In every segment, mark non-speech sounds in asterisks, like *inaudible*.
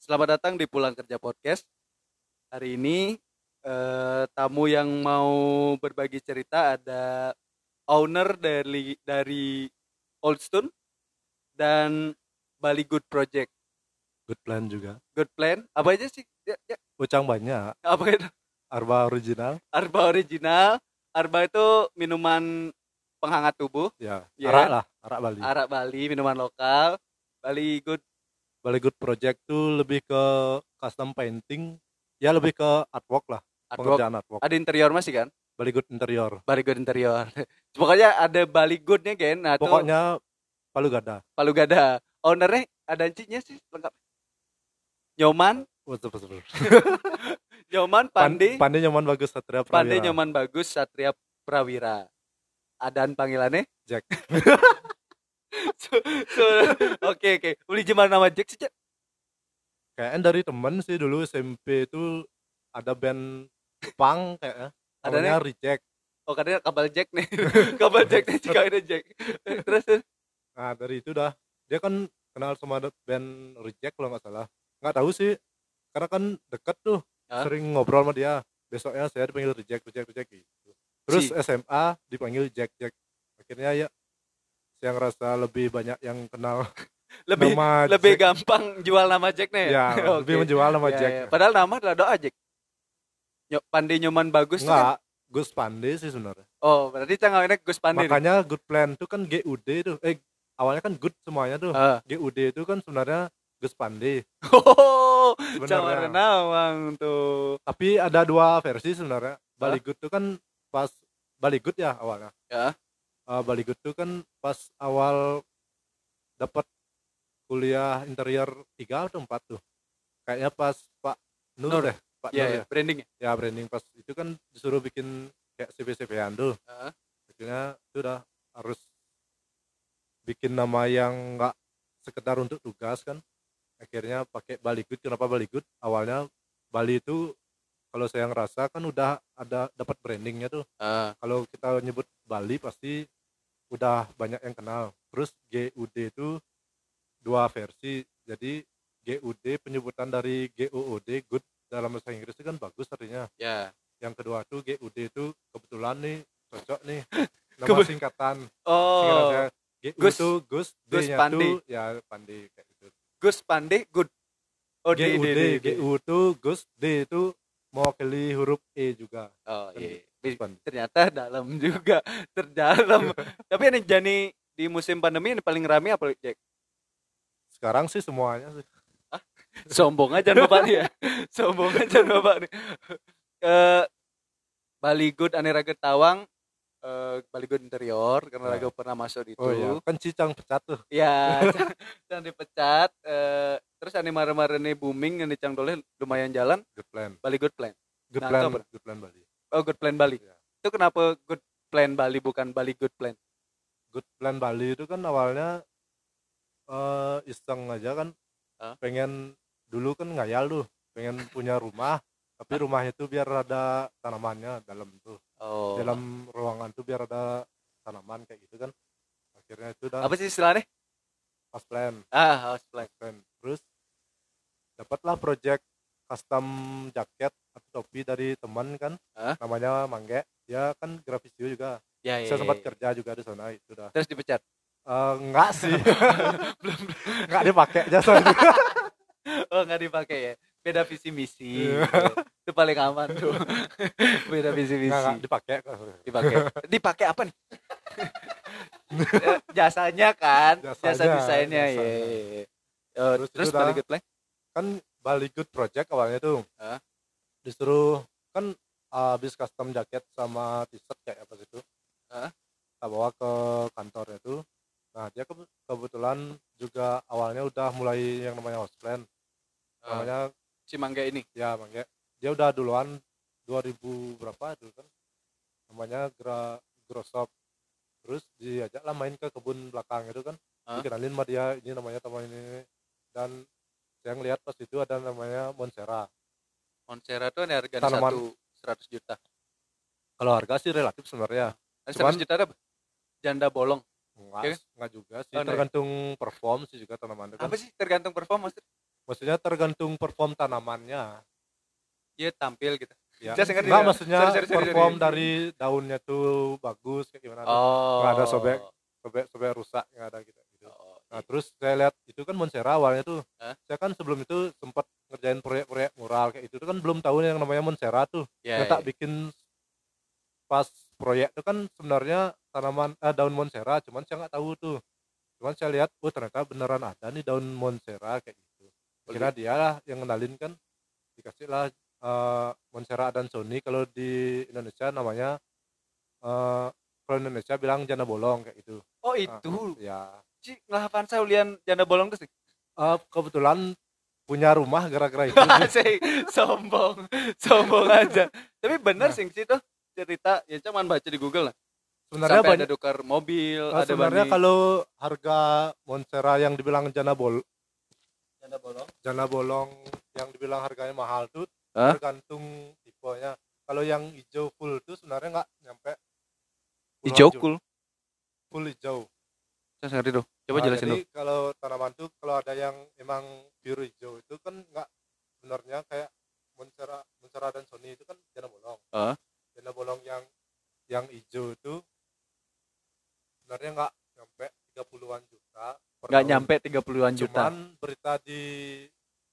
Selamat datang di Pulang Kerja Podcast. Hari ini eh, tamu yang mau berbagi cerita ada owner dari dari Oldstone dan Bali Good Project. Good plan juga. Good Plan. Apa aja sih? Ya, ya, Ucang banyak. apa itu? Arba original. Arba original. Arba itu minuman penghangat tubuh. Ya. Ya. Arak lah. Arak Bali. Arak Bali, minuman lokal. Bali Good. Bali Good Project tuh lebih ke custom painting. Ya lebih ke artwork lah. Artwork. Pengerjaan artwork. Ada interior masih kan? Bali Good interior. Bali Good interior. *laughs* Pokoknya ada Bali Goodnya kan. Nah, tuh Pokoknya Palu Gada. Palu Gada. Ownernya ada encinya sih lengkap. Nyoman, Betul, betul, betul. *laughs* Nyoman, Pan- Pandi, Pandi nyaman bagus Satria Prawira. Pandi Nyoman Bagus, Satria Prawira. Adaan panggilannya? Jack. *laughs* Oke oke. Uli gimana nama Jack sih? Kayaknya dari temen sih dulu SMP itu ada band punk kayaknya. Ada Namanya Reject. Oh katanya kabel Jack nih. *laughs* kabel Jack nih jika ada Jack. Terus terus. Nah dari itu dah. Dia kan kenal sama band Reject kalau nggak salah. Nggak tahu sih. Karena kan deket tuh. Hah? Sering ngobrol sama dia. Besoknya saya dipanggil Reject, Reject, Reject gitu. Terus Si- SMA dipanggil Jack, Jack. Akhirnya ya saya ngerasa lebih banyak yang kenal *laughs* lebih nama lebih Jack. gampang jual nama Jack nih. Ya, *laughs* Oke. lebih menjual nama Ya, Jack. ya. Padahal nama adalah doa Jack. Nyok Pandi Nyoman Bagus kan? Enggak, Gus Pande sih sebenarnya. Oh, berarti canggahnya Gus Pandi. nih. Makanya Good Plan itu kan GUD tuh. Eh, awalnya kan good semuanya tuh. Ah. GUD itu kan sebenarnya Gus Pande. *laughs* Oh, Sebenarnya. Nawang tuh. Tapi ada dua versi sebenarnya. Bali Good tuh kan pas Bali Good ya awalnya. Ya. Eh, Bali Good tuh kan pas awal dapat kuliah interior 3 atau 4 tuh. Kayaknya pas Pak Nur, Nur. deh, Pak Iya, Nur ya, ya. branding ya. Ya branding pas itu kan disuruh bikin kayak CV-CV-an tuh. Heeh. Akhirnya itu udah harus bikin nama yang enggak sekedar untuk tugas kan. Akhirnya pakai Bali Good. Kenapa Bali Good? Awalnya Bali itu kalau saya ngerasa kan udah ada dapat brandingnya tuh Ah, kalau kita nyebut Bali pasti udah banyak yang kenal terus GUD itu dua versi jadi GUD penyebutan dari GOOD good dalam bahasa Inggris itu kan bagus artinya ya. yang kedua tuh GUD itu kebetulan nih cocok nih *laughs* nama Kebe- singkatan Oh, Gus- tuh Gus Gus D-nya Pandi. tuh ya Pandi kayak gitu Gus Pandi Good. Oh, GUD D, D. GU tuh Gus D itu mewakili huruf E juga Oh, iya. Bi- Ternyata dalam *laughs* juga, terdalam. *laughs* Tapi ini Jani di musim pandemi ini paling rame apa, Jack? sekarang sih semuanya sih Sombong aja Bapak nih ya. Sombong aja Bapak nih. Eh Bali Good Ane Raga Tawang eh Bali Good interior karena. Raga pernah masuk di itu. oh iya kan Cicang pecat tuh *laughs* Ya, dan dipecat. Eh, terus ane mare-marene booming yang dicang doleh lumayan jalan. good plan Bali Good Plan. good Nah, plan good plan Bali Oh, Good Plan Bali. Iya. Itu kenapa Good Plan Bali bukan Bali Good Plan? good plan Bali itu kan awalnya eh iseng aja kan Hah? pengen dulu kan ngayal tuh pengen punya rumah tapi rumahnya itu biar ada tanamannya dalam tuh Oh. dalam ruangan tuh biar ada tanaman kayak gitu kan akhirnya itu udah apa sih istilahnya? pas plan Ah, house plan. plan terus dapatlah project custom jaket atau topi dari teman kan Hah? namanya Mangge dia kan grafisio juga Ya, ya. saya sempat ya. kerja juga di sana itu dah Terus dipecat. Eh, enggak sih *laughs* belum enggak dipakai jasa. *laughs* Oh, nggak dipakai ya. Beda visi misi. Iya. Itu paling aman tuh. *laughs* Beda visi misi. enggak enggak dipakai dipakai dipakai apa nih jasanya kan jasa Jasanya, desainnya ya jasanya. Oh, Terus terus dah. balik ke kan Bali Good Project awalnya tuh. Hah? disuruh kan habis custom jaket sama t-shirt kayak apa situ Hah? kita bawa ke kantornya tuh. Nah dia ke- kebetulan juga awalnya udah mulai yang namanya house plan. Namanya si mangga ini? Ya mangga dia udah duluan 2000 berapa itu kan. Namanya gra grosop. Terus diajaklah main ke kebun belakang itu kan. Hah? dikenalin sama dia ini namanya teman ini. Dan saya ngelihat pas itu ada namanya Monsera Monsera tuh ada harga Tanaman. satu seratus juta kalau harga sih relatif sebenarnya Cuman- 100 juta ada janda bolong enggak Iya kan? enggak juga sih Oh, ya? tergantung perform sih juga tanaman itu kan apa sih tergantung perform maksudnya maksudnya tergantung perform tanamannya Dia tampil gitu. ya Saya ngerti, nggak ya. maksudnya Sorry, sorry, sorry, perform sorry. dari daunnya tuh bagus kayak gimana. Oh. Nggak ada sobek. sobek sobek rusak nggak ada gitu, Nah terus saya lihat itu kan Monsera awalnya tuh. Hah? Saya kan sebelum itu sempat ngerjain proyek-proyek mural kayak itu tuh kan belum tahu yang namanya Monsera tuh. ya, Saya tak bikin pas proyek itu kan sebenarnya tanaman eh, daun Monsera, cuman saya nggak tahu tuh. Cuman saya lihat, oh ternyata beneran ada nih daun Monsera kayak gitu. Kira dia lah yang kenalin kan dikasih lah eh, Monsera dan Sony kalau di Indonesia namanya eh kalau Indonesia bilang jana bolong kayak gitu. Oh Nah, itu. ya Cik, ngelapan saya ulian janda bolong tuh sih. Eh, kebetulan punya rumah gara-gara itu *laughs* Asik, sombong, sombong aja. Tapi bener Nah. sih tuh cerita ya cuman baca di Google lah. sebenarnya Sampai banyak ada tukar mobil, eh, ada sebenarnya bani. kalau harga Monsera yang dibilang jana bol janda bolong. jana bolong yang dibilang harganya mahal tuh Hah? tergantung tipenya kalau yang hijau full tuh sebenarnya nggak nyampe Hijau cool. full hijau Saya ngerti tuh. Coba Nah, jelasin dulu. kalau tanaman tuh kalau ada yang emang biru hijau itu kan nggak sebenarnya kayak Monsera Monsera dan Sony itu kan jana bolong Ah. jana bolong yang yang hijau itu sebenarnya nggak nyampe 30-an juta Nggak nyampe 30-an juta. cuman berita di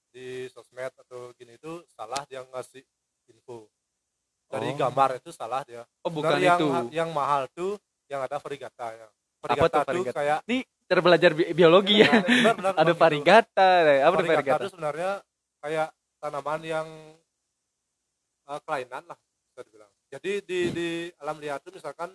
di sosmed atau gini itu salah dia ngasih info dari Oh. gambar itu salah dia Oh, bukan yang itu. yang mahal tuh yang ada varigata ya Apa tuh varigata varigata? kayak Nih, cara belajar bi- biologi ya. Benar, benar, Ada varigata, apa tuh varigata varigata? itu sebenarnya kayak tanaman yang uh, kelainan lah bisa dibilang jadi di di alam liar itu misalkan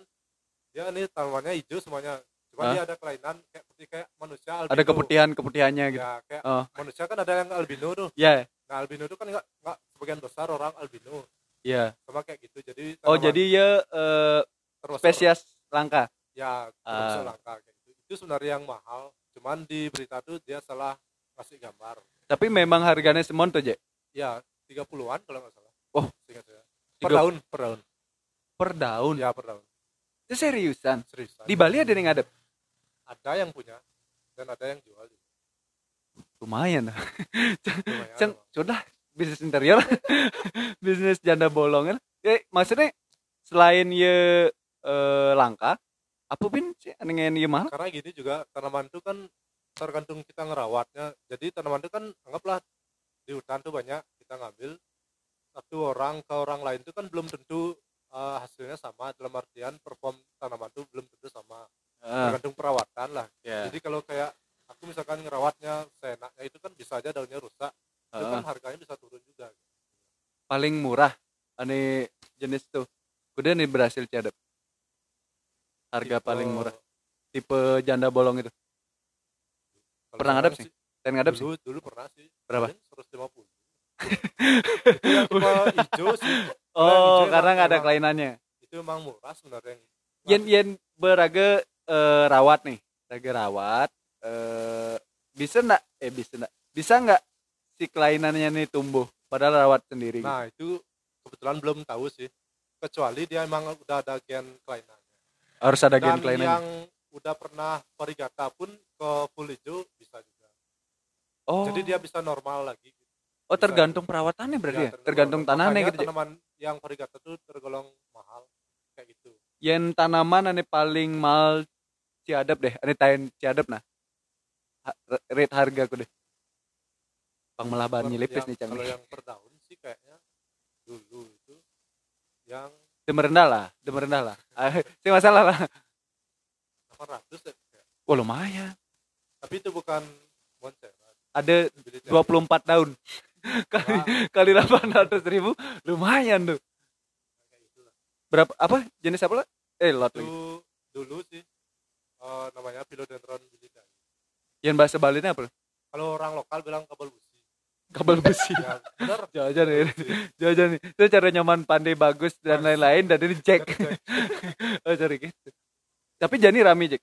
dia ini tanamannya hijau semuanya cuma Hah? dia ada kelainan kayak seperti kayak manusia albino Ada keputihan-keputihannya gitu. ya kayak Oh. manusia kan ada yang albino tuh Ya, nah albino itu kan nggak nggak sebagian besar orang albino ya. sama kayak gitu jadi Oh, jadi ya eh, termasuk- spesies langka. Ya termasuk Ah. langka kayak gitu itu sebenarnya yang mahal cuman di berita tuh dia salah kasih gambar Tapi memang harganya semon tuh, Je. ya 30-an kalau nggak salah Oh. seingat saya per Tiga- tahun per tahun Per daun. ya per tahun Itu seriusan. serius Di Bali ada yang ngadep. ada yang punya dan ada yang jual juga. Lumayan. Lumayan, Ceng, sudah bisnis interior, *laughs* bisnis janda bolongan. Ya, maksudnya selain ya eh, langka, apa pun sih dengan ya mahal? karena gini juga tanaman itu kan tergantung kita ngerawatnya jadi tanaman itu kan anggaplah di hutan tuh banyak kita ngambil satu orang ke orang lain itu kan belum tentu eh, hasilnya sama dalam artian perform tanaman itu belum tentu sama Ah, tergantung perawatan lah ya. jadi kalau kayak aku misalkan ngerawatnya seenaknya itu kan bisa aja daunnya rusak itu kan Ah, harganya bisa turun juga paling murah ane jenis tuh. Kuda nih berhasil cadep. Harga Tipe- paling murah. Tipe janda bolong itu. kalau Pernah ngadep sih? Dan ngadep sih. dulu pernah sih Berapa? Paling 150 itu yang tipe hijau sih *laughs* Oh, hijau karena nggak ada kelainannya. itu emang murah sebenarnya Yen yen beraga eh, rawat nih, raga rawat. eh, bisa nggak? Eh bisa nggak? Bisa nggak si kelainannya nih tumbuh? Padahal rawat sendiri. gitu. nah itu kebetulan belum tahu sih kecuali dia emang udah ada gen kelainannya Harus ada dan kelainannya. yang udah pernah varigata pun ke full hijau bisa juga Oh, jadi dia bisa normal lagi oh tergantung perawatannya berarti ya? Tergantung tanahnya Makanya gitu. Cek. tanaman yang varigata tuh tergolong mahal kayak gitu Yen tanaman ane paling mal ciadap deh, ane tain ciadap nah. Ha- rate harga ku deh. Pang melaban Per- nyelipis yang- nih kalau canggih. yang per daun sih kayaknya dulu itu yang Dem rendah lah, dem rendah lah. Ah, *laughs* Sih masalah lah. 800 ya. Oh lumayan. tapi itu bukan Montserrat Ada Beli 24 daun. kali Wah, kali 800 ribu lumayan tuh. Berapa apa jenis apa lah? Eh lot itu dulu sih eh, namanya Philodendron bilidae Yang bahasa Balinya apa? kalau orang lokal bilang kabel busi Kabel besi. ya benar *laughs* Jajan ya. busi. Jajan nih. Itu cara nyaman pandai bagus dan lain-lain dan ini cek. Cek. *laughs* oh cari gitu. Tapi jani rame Jack.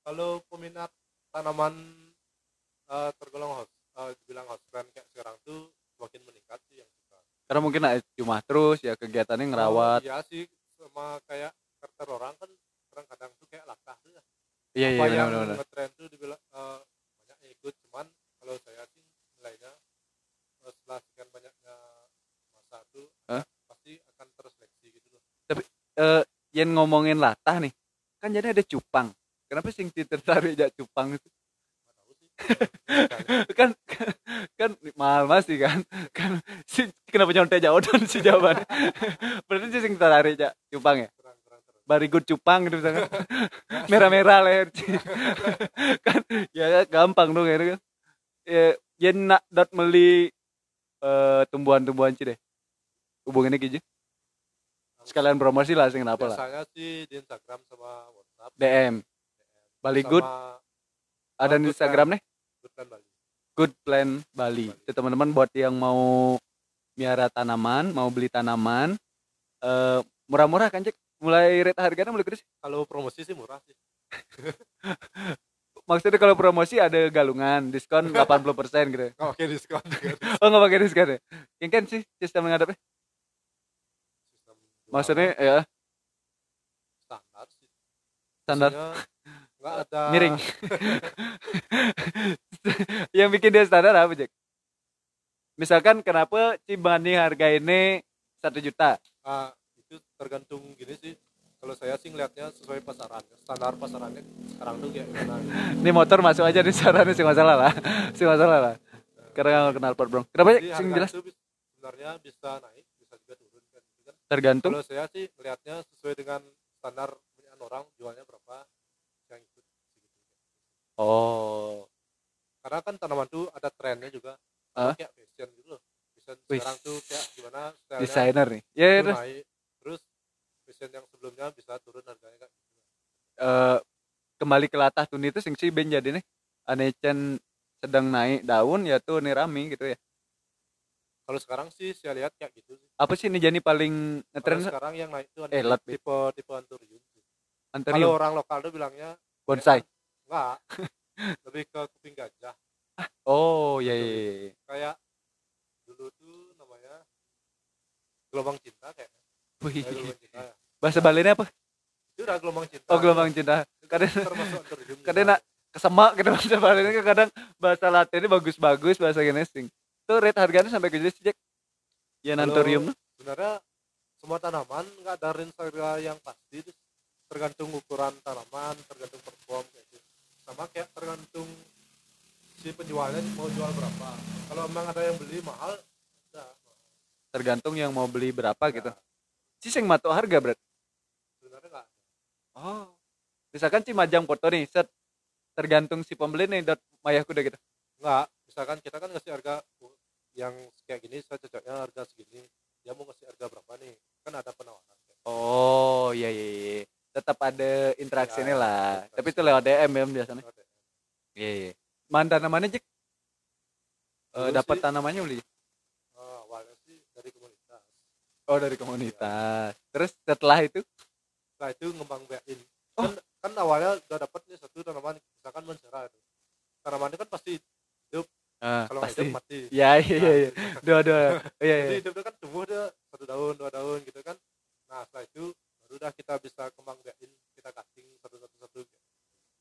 kalau peminat tanaman eh, tergolong host eh, dibilang host brand kayak sekarang tuh semakin meningkat sih yang suka Karena mungkin cuma terus ya kegiatannya ngerawat. Oh, iya sih sama kayak karakter orang kan kadang-kadang tuh kayak latah tuh ya Iya iya benar ngetren tuh dibilang eh, banyak ikut cuman kalau saya sih nilainya eh yang ngomongin latah nih kan jadi ada cupang. Kenapa sih tertarik jak cupang itu? Kan kan mahal masih kan. Kan si kenapa nyontek jauh dan si jawaban berarti sih sing tertarik jak cupang ya? Kurang, kurang terus. bari good cupang gitu misalkan. *laughs* Merah-merah leher kan ya gampang dong itu kan. Ya ya nak dot beli eh, tumbuhan-tumbuhan sih deh hubunginnya gitu sekalian promosi lah sing kenapa lah. biasanya sih di Instagram sama WhatsApp. DM Bali Good? Ada di Instagram nih? Good Plan Bali. Good Plan Bali. Itu teman-teman buat yang mau miara tanaman mau beli tanaman eh murah-murah kan cek mulai rate harganya mulai gede sih. Kalau promosi sih murah sih. *laughs* Maksudnya kalau promosi ada galungan diskon 80% gitu. Nggak pakai diskon oh nggak pakai diskon ya? Yang kan sih sistem jualan maksudnya ya. Standar sih. Standar. Nggak ada *laughs* miring. *laughs* Yang bikin dia standar apa Jack? Misalkan kenapa Cibani harga ini satu juta? Ah, itu tergantung gini sih. Kalau saya sih ngelihatnya sesuai pasaran standar pasarannya sekarang tuh kayak gimana? *laughs* Ini motor masuk aja di sarannya sih masalah lah sih masalah lah karena nggak kenal pot bro. Kenapa harga jelas. sebenarnya bisa naik bisa juga turun kan gitu kan tergantung. Kalau saya sih ngelihatnya sesuai dengan standar kebanyakan orang jualnya berapa yang ikut oh. Karena kan tanaman tuh ada trennya juga Hah? kayak fashion gitu loh. Fashion Wih. sekarang tuh kayak gimana desainer nih. ya itu terus? naik terus fashion yang sebelumnya bisa turun harganya kan eh, kembali ke latah tun itu sing si ben jadi nih. Aneh Chen sedang naik daun ya tuh nih rame gitu ya kalau sekarang sih saya lihat kayak gitu sih. Apa sih nih jadi paling ngetren? sekarang yang naik itu Eh, lat, tipe tipe anturium sih. kalau orang lokal tuh bilangnya bonsai. Enggak. *laughs* Lebih ke kuping gajah. Oh iya iya, iya. kayak dulu tuh namanya gelombang cinta kayak Wih, gelombang cinta ya. bahasa Balinya apa? Itu udah gelombang cinta. Oh gelombang cinta. Kadang anturium kadang nak kesemak gitu bahasa Balinya kadang bahasa Latinnya bagus-bagus bahasa Genesing tuh rate harganya sampai gede sih Jack? Ya nantorium sebenarnya semua tanaman nggak ada range harga yang pasti itu tergantung ukuran tanaman tergantung perform kayak gitu. Sama kayak tergantung si penjualnya mau jual berapa. Kalau memang ada yang beli mahal udah tergantung yang mau beli berapa gitu. Ya, sih yang matok harga berat sebenarnya nggak oh. Misalkan si majang foto nih set. Tergantung si pembeli nih dot mayah kuda gitu. Nggak. Misalkan kita kan ngasih harga yang kayak gini saya cocoknya harga segini dia mau ngasih harga berapa nih? Kan ada penawaran oh iya iya, iya. tetap ada interaksinya Ya, lah. interaksi. tapi itu lewat DM ya biasanya. Iya iya. Mana tanamannya Jack Eh, Dulu dapat tanamannya beli? Oh, awalnya sih dari komunitas. Oh dari komunitas. Terus setelah itu? Setelah itu ngembang biakin Oh. kan, kan awalnya udah dapat nih satu tanaman misalkan mencera itu tanaman itu kan pasti ah, kalau pasti. hidup mati. Ya iya iya iya. Nah, dua. Dua *laughs* iya jadi iya. hidup itu kan tumbuh dia satu daun dua daun gitu kan. Nah setelah itu baru dah kita bisa kembang biakin kita cutting satu satu satu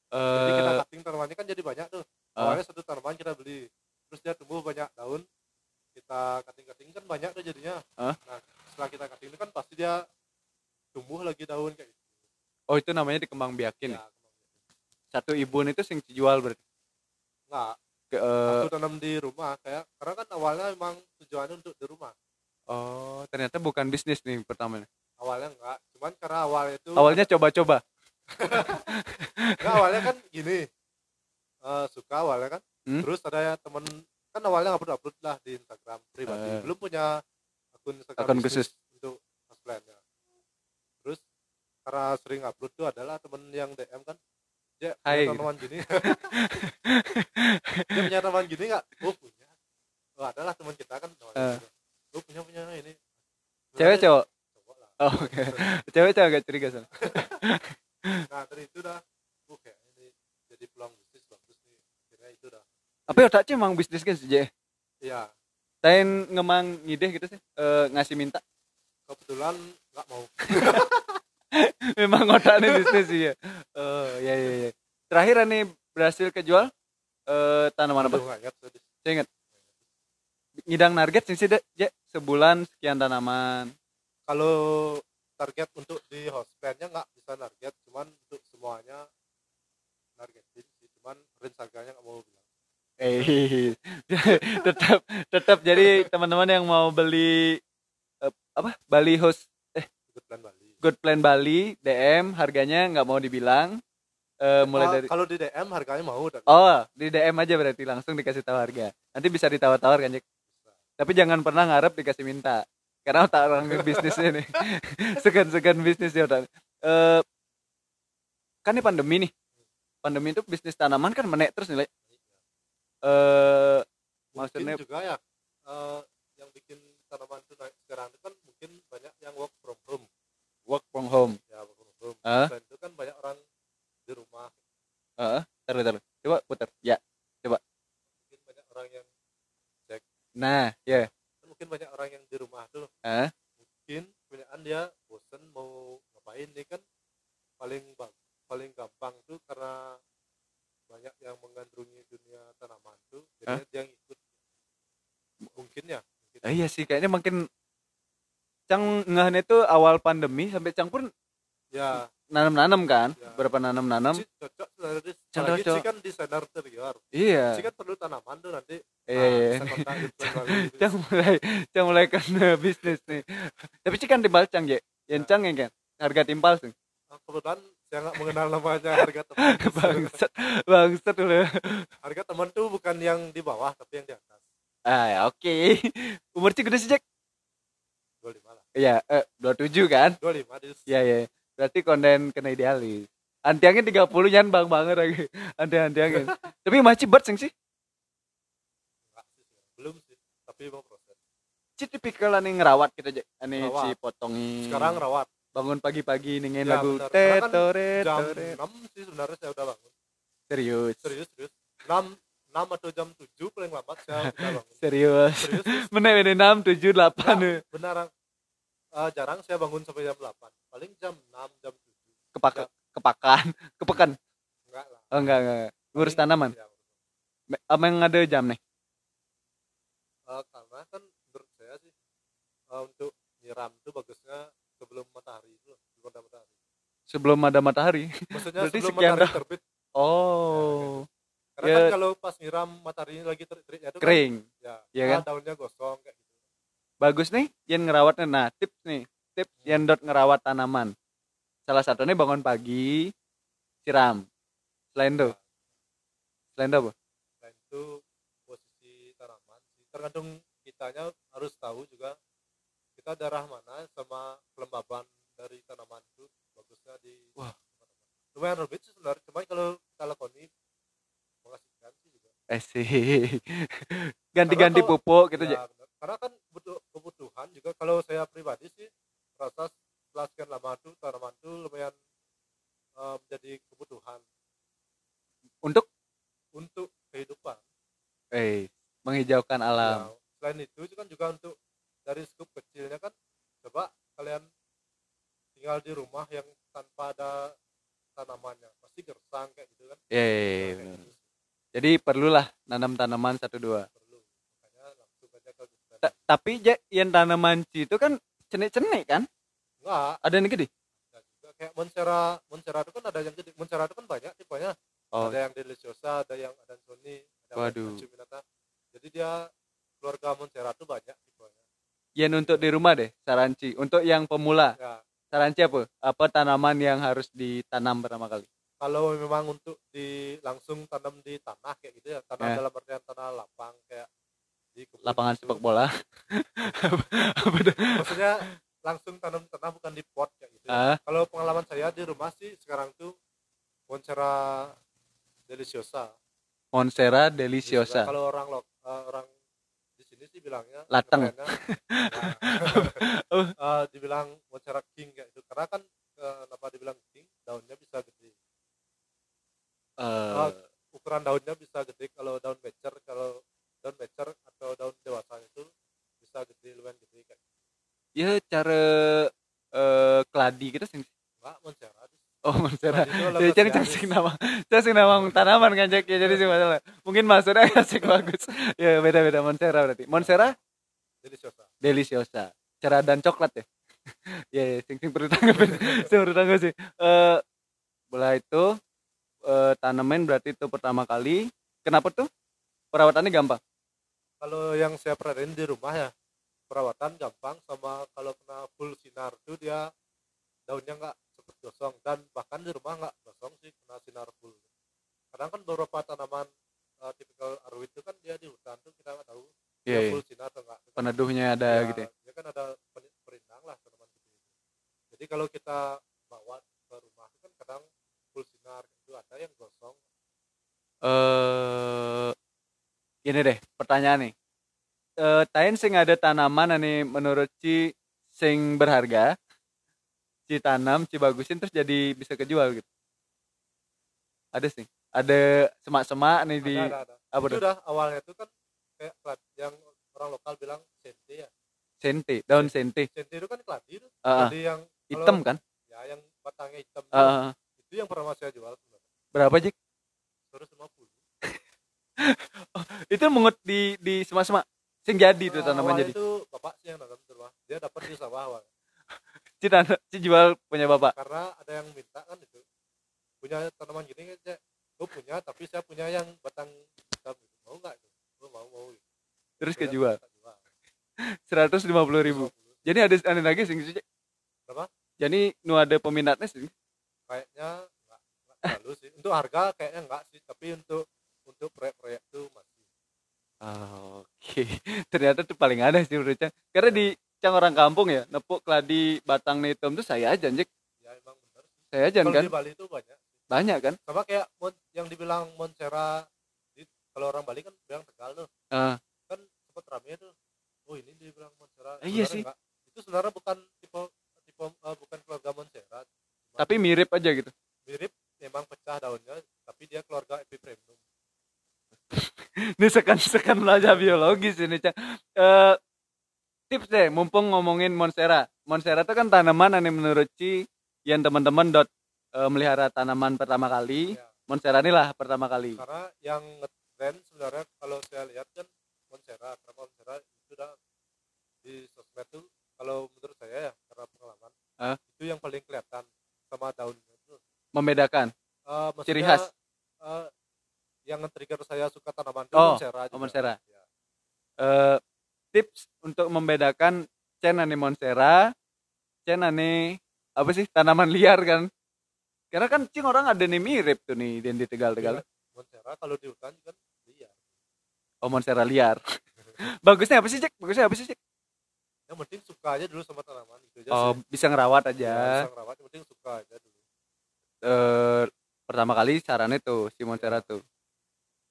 jadi kita Eh, cutting tanamannya kan jadi banyak tuh. Ah. awalnya satu tanaman kita beli terus dia tumbuh banyak daun. Kita cutting cutting kan banyak tuh jadinya. Ah. nah setelah kita cutting itu kan pasti dia tumbuh lagi daun kayak gitu. Oh itu namanya dikembang biakin Ya, kembang biakin. satu ibun itu sing dijual berarti? Nggak ke eh, aku tanam di rumah kayak karena kan awalnya memang tujuannya untuk di rumah. Oh ternyata bukan bisnis nih pertama awalnya enggak cuman karena awalnya itu awalnya *laughs* coba-coba. Enggak, awalnya kan gini eh, suka awalnya kan. Hmm? terus ada ya temen kan awalnya upload upload lah di Instagram pribadi. Eh. belum punya akun Instagram Akun khusus. untuk cosplaynya terus karena sering upload tuh adalah temen yang DM kan dia Hai, punya tanaman gini. *laughs* Dia punya tanaman gini nggak? Oh punya. Oh adalah teman kita kan. Gitu. oh punya punya ini. Cewek cowok? cowok lah. Oh, oke. *laughs* Cewek cowok agak curiga soalnya. *laughs* Nah dari itu dah. Oh kayak ini jadi peluang bisnis bagus nih akhirnya itu dah. Apa ya tak emang bisnis kan sih iya. Tain ngemang ngide gitu sih. Eh, ngasih minta. Kebetulan nggak mau *laughs* memang otaknya bisnis sih ya oh ya ya ya terakhir nih berhasil kejual eh, tanaman apa? Saya ingat. Ngidang target sih sih Jek sebulan sekian tanaman. Kalau target untuk di hospendnya nggak bisa target cuman untuk semuanya targetin sih cuman range harganya nggak mau bilang. Eh, *laughs* tetap tetap. Jadi teman-teman yang mau beli eh, apa? Bali host good plan Bali Good Plan Bali DM harganya nggak mau dibilang. Eh, mulai dari kalau di DM harganya mau dan oh di DM aja berarti langsung dikasih tahu harga. Nanti bisa ditawar-tawar kan Jack? Tapi jangan pernah ngarep dikasih minta karena otak orang bisnisnya *laughs* nih *laughs* segan-segan bisnis ya otak. Eh, kan ini pandemi nih. Pandemi itu bisnis tanaman kan menaik terus nilai. Eh mungkin maksudnya juga ya eh, yang bikin tanaman itu naik sekarang itu kan mungkin banyak yang work from home work from home ya work from home. Selain itu kan banyak orang di rumah Heeh, taruh taruh. Coba putar. Ya. mungkin banyak orang yang Nah, ya. kan mungkin banyak orang yang di rumah tuh Hah? mungkin kebanyakan dia bosen mau ngapain nih kan paling paling gampang tuh karena banyak yang menggandrungi dunia tanaman tuh jadinya dia ngikut mungkin ya mungkin Eh, iya sih kayaknya makin Cang ngehnya itu awal pandemi sampai Cang pun ya nanam-nanam kan, Ya. berapa nanam-nanam. sih cocok cocok. sih kan desainer interior Iya. sih kan perlu tanaman tuh nanti Iya, iya. bisa kontak *laughs* gitu. Cang mulai Cang mulai kena bisnis nih. Tapi sih kan timbal Cang ya. Yang Cang ya kan. Harga timpal sih. Ah, kebetulan saya nggak mengenal namanya harga teman *laughs* Bangsat, bangsat dulu. harga teman tuh bukan yang di bawah tapi yang di atas Ah, ya, oke. Umur Cik udah sih, Jack? 25 lah Iya, eh 27 kan? 25 dis Iya, iya. Berarti konten kena idealis. Antiangin 30 nyan bang banget lagi. Anti-antiangin. *laughs* Tapi masih bet sing sih. Belum sih tapi mau proses Ci tipikal ane ngerawat kita aja. Ane Ngerawat. si potongi. sekarang rawat bangun pagi-pagi ningin Ya, lagu. Karena kan tetore jam tore. 6 sih sebenarnya saya udah bangun Serius. serius serius 6 6 atau jam 7 paling lambat saya udah bangun Serius. serius. Mana ini 6 7 8 Nah, benar Eh, jarang saya bangun sampai jam 8 paling jam 6 jam 7 kepak kepakan, *laughs* kepekan. enggak lah Oh enggak enggak. Ngurus Paling- tanaman. ya, yang ada jam nih? Eh, karena kan menurut saya sih eh, untuk nyiram itu bagusnya sebelum matahari itu sebelum ada matahari Sebelum ada matahari. maksudnya Berarti sebelum matahari dah. terbit Oh, karena Ya. kan kalau pas nyiram mataharinya lagi terik-teriknya itu kan, kering. ya, Iya ah, kan? daunnya gosong kayak gitu bagus nih yang ngerawatnya nah tips nih tips yang dot ngerawat tanaman. Salah satunya bangun pagi siram. Selain itu? Selain itu apa? Selain itu posisi tanaman tergantung kitanya harus tahu juga kita darah mana sama kelembaban dari tanaman itu bagusnya di Wah. lumayan rumit sih sebenarnya cuma kalau kita lakoni mengasihkan sih juga. Eh sih. *laughs* Ganti-ganti pupuk gitu Ya, aja. Karena kan butuh kebutuhan juga kalau saya pribadi sih rasa setelah sekian lama tuh tanaman tuh lumayan eh, menjadi kebutuhan. Untuk? Untuk kehidupan. Eh menghijaukan alam. Ya, selain itu itu kan juga untuk dari skup kecilnya kan coba kalian tinggal di rumah yang tanpa ada tanamannya. Pasti gersang kayak gitu kan. Ya ya, ya, Nah, gitu jadi perlulah nanam tanaman satu dua perlu makanya langsung aja ke Gusdan. Ta- tapi ja, yang tanaman itu kan cenik-cenik kan? Enggak. Ada yang gede? Enggak juga. Kayak Monsera Monsera itu kan ada yang gede. Monsera itu kan banyak tipenya oh. Ada yang deliciosa ada yang ada Waduh. yang Macuminata jadi dia keluarga Monsera itu banyak tipenya yang untuk di rumah deh saranci. Untuk yang pemula. Ya. Saranci apa? Apa tanaman yang harus ditanam pertama kali? Kalau memang untuk di langsung tanam di tanah kayak gitu ya. Tanah Eh. dalam artian tanah lapang kayak lapangan gitu. sepak bola. *laughs* Maksudnya langsung tanam di tanah bukan di pot kayak gitu. Ah, kalau pengalaman saya di rumah sih sekarang tuh Monsera deliciosa. Monsera deliciosa. Kalau orang lo, eh, orang di sini sih bilangnya Lateng. Oh. *laughs* nah, *laughs* eh, dibilang Monsera king kayak itu karena kan kenapa dibilang king? Daunnya bisa gede. Eh, ukuran daunnya bisa gede kalau daun becer kalau daun becer atau daun dewasa itu bisa gede lumayan gede kayak ya cara eh keladi gitu sih. Enggak Monsera oh itu ya cari cari nama cari nama tanaman kan Jack? Ya jadi sih masalah. Mungkin maksudnya *laughs* asik bagus. Ya beda beda Monsera berarti. Monsera deliciosa. Deliciosa. Cara dan coklat ya? *laughs* Ya yeah, sing sing perlu tanggapin sing perlu tanggapin sih. Eh bola itu eh, tanaman berarti itu pertama kali. Kenapa tuh? Perawatannya gampang kalau yang saya perhatiin di rumah ya perawatan gampang sama kalau kena full sinar tuh dia daunnya nggak cepet gosong dan bahkan di rumah nggak gosong sih kena sinar full. Kadang kan beberapa tanaman uh, tipikal arwit itu kan dia di hutan tuh kita nggak tahu Iya, dia iya. full sinar atau enggak peneduhnya ada ya, gitu ya? dia kan ada perintang lah tanaman gitu jadi kalau kita bawa ke rumah itu kan kadang full sinar itu ada yang gosong. Eh ini deh pertanyaan nih. Eh tain sing ada tanaman nih menurut Ci sing berharga Ci tanam Ci bagusin terus jadi bisa kejual gitu. Ada sih. Ada semak-semak nih di ada, ada, ada. apa itu tuh? udah awalnya itu kan kayak klad- yang orang lokal bilang sente ya. Sente daun sente. sente. Itu kan keladi tuh. Ah, ah. keladi yang kalau- hitam kan? Ya yang batangnya hitam. Ah, itu yang pernah saya jual sebenarnya. Berapa Jik 150 *laughs* itu mengut di di semak-semak sing jadi tuh Ah, tanaman jadi. itu bapak sih yang nanam di rumah. Dia dapat di sawah awal. *laughs* Ci tanam Ci jual punya bapak. Karena ada yang minta kan itu. Punya tanaman gini kan Cek. gue punya tapi saya punya yang batang hitam gitu. mau nggak itu? Gue mau mau gitu. terus kejual. *laughs* seratus lima puluh ribu. 150. jadi ada ada lagi sing. Berapa? jadi nu ada peminatnya sih. Kayaknya nggak nggak terlalu sih. Untuk harga kayaknya enggak sih. Tapi untuk untuk proyek-proyek tuh masih Ah, Oke, *laughs* ternyata tuh paling ada sih menurut Cang. Karena di Cang orang kampung ya, nepuk keladi batang hitam tuh saya aja anjing. ya emang benar Saya aja kalau kan. di Bali itu banyak Banyak kan? sama kayak yang dibilang Montserrat di, kalau orang Bali kan bilang Tegal tuh Ah. kan sempat rame tuh oh ini dibilang Montserrat Eh, iya sih. enggak. itu sebenarnya bukan tipe tipe eh, bukan keluarga Montserrat Tapi mirip aja gitu. mirip memang pecah daunnya tapi dia keluarga epipremnum Ini sekan-sekan belajar biologis ini Cang. Eh, tips deh, mumpung ngomongin Monstera. Monstera itu kan tanaman yang menurut Ci yang teman-teman dot eh, melihara tanaman pertama kali. Ya. Monstera ini lah pertama kali. karena yang ngetren sebenarnya kalau saya lihat kan Montserrat karena Montserrat itu udah di sosmed tuh kalau menurut saya ya karena pengalaman Ah. itu yang paling kelihatan sama daunnya itu Membedakan. Eh, Ciri khas. Yang nge-trigger saya suka tanaman itu Oh, Montserrat oh, juga. Monstera. Ya. eh tips untuk membedakan cena nih monstera, cena nih apa sih tanaman liar kan? Karena kan cing orang ada nih mirip tuh nih di tegal-tegal. Iya, Montserrat kalau di hutan kan iya Oh monstera liar. *laughs* Bagusnya apa sih cek? Bagusnya apa sih cek? yang penting suka aja dulu sama tanaman itu aja Oh sih. bisa ngerawat Ya, aja. bisa ngerawat, yang penting suka aja dulu Eh pertama kali sarannya tuh si monstera tuh.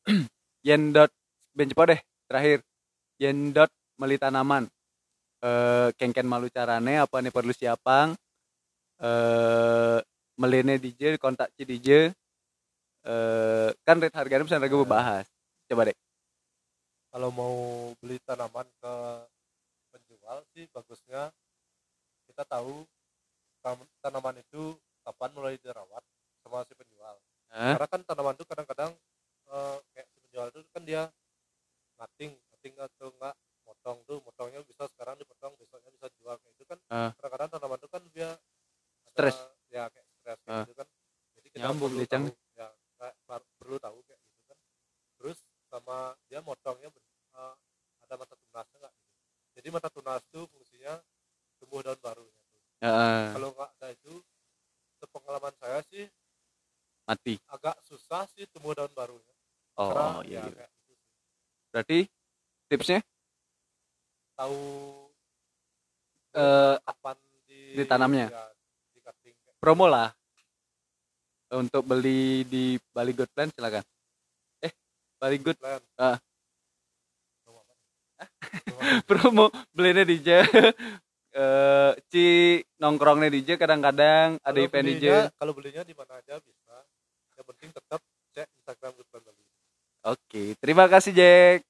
*clears throat* Yen dot bencepo deh terakhir. Yen dot meli tanaman. Eh kengken malu carane apa nih perlu siapang? Eh melene DJ kontak ci DJ. Eh kan rate harganya bisa harga bahas. Coba deh. kalau mau beli tanaman ke penjual sih bagusnya kita tahu tanaman itu kapan mulai dirawat sama si penjual karena kan tanaman itu kadang-kadang eh, kayak si penjual itu kan dia ngating ngating atau enggak motong tuh motongnya bisa sekarang dipotong besoknya bisa jual kayak itu kan Ah. kadang-kadang tanaman itu kan dia Stres. ya kayak stres kayak Ah. gitu kan jadi kita Nyambung perlu tahu ya kayak perlu tahu kayak gitu kan terus sama dia motongnya eh, ada mata tunasnya enggak gitu. jadi mata tunas itu fungsinya tumbuh daun barunya tuh. Heeh, kalau nggak ada itu sepengalaman saya sih mati. agak susah sih tumbuh daun barunya Oh Karena, iya. ya, iya. gitu. Berarti tipsnya tahu Eh, kapan di ditanamnya? ya, di cutting kayak promo lah untuk beli di Bali Good Plan silakan. Eh, Bali Good plan Ah. Promo apa? *laughs* Promo apa? promo belinya DJ eh ci nongkrongnya DJ kadang-kadang ada event DJ. belinya- kalau belinya di mana aja bisa yang penting tetap cek Instagram Good Plan Bali Oke, terima kasih Jack.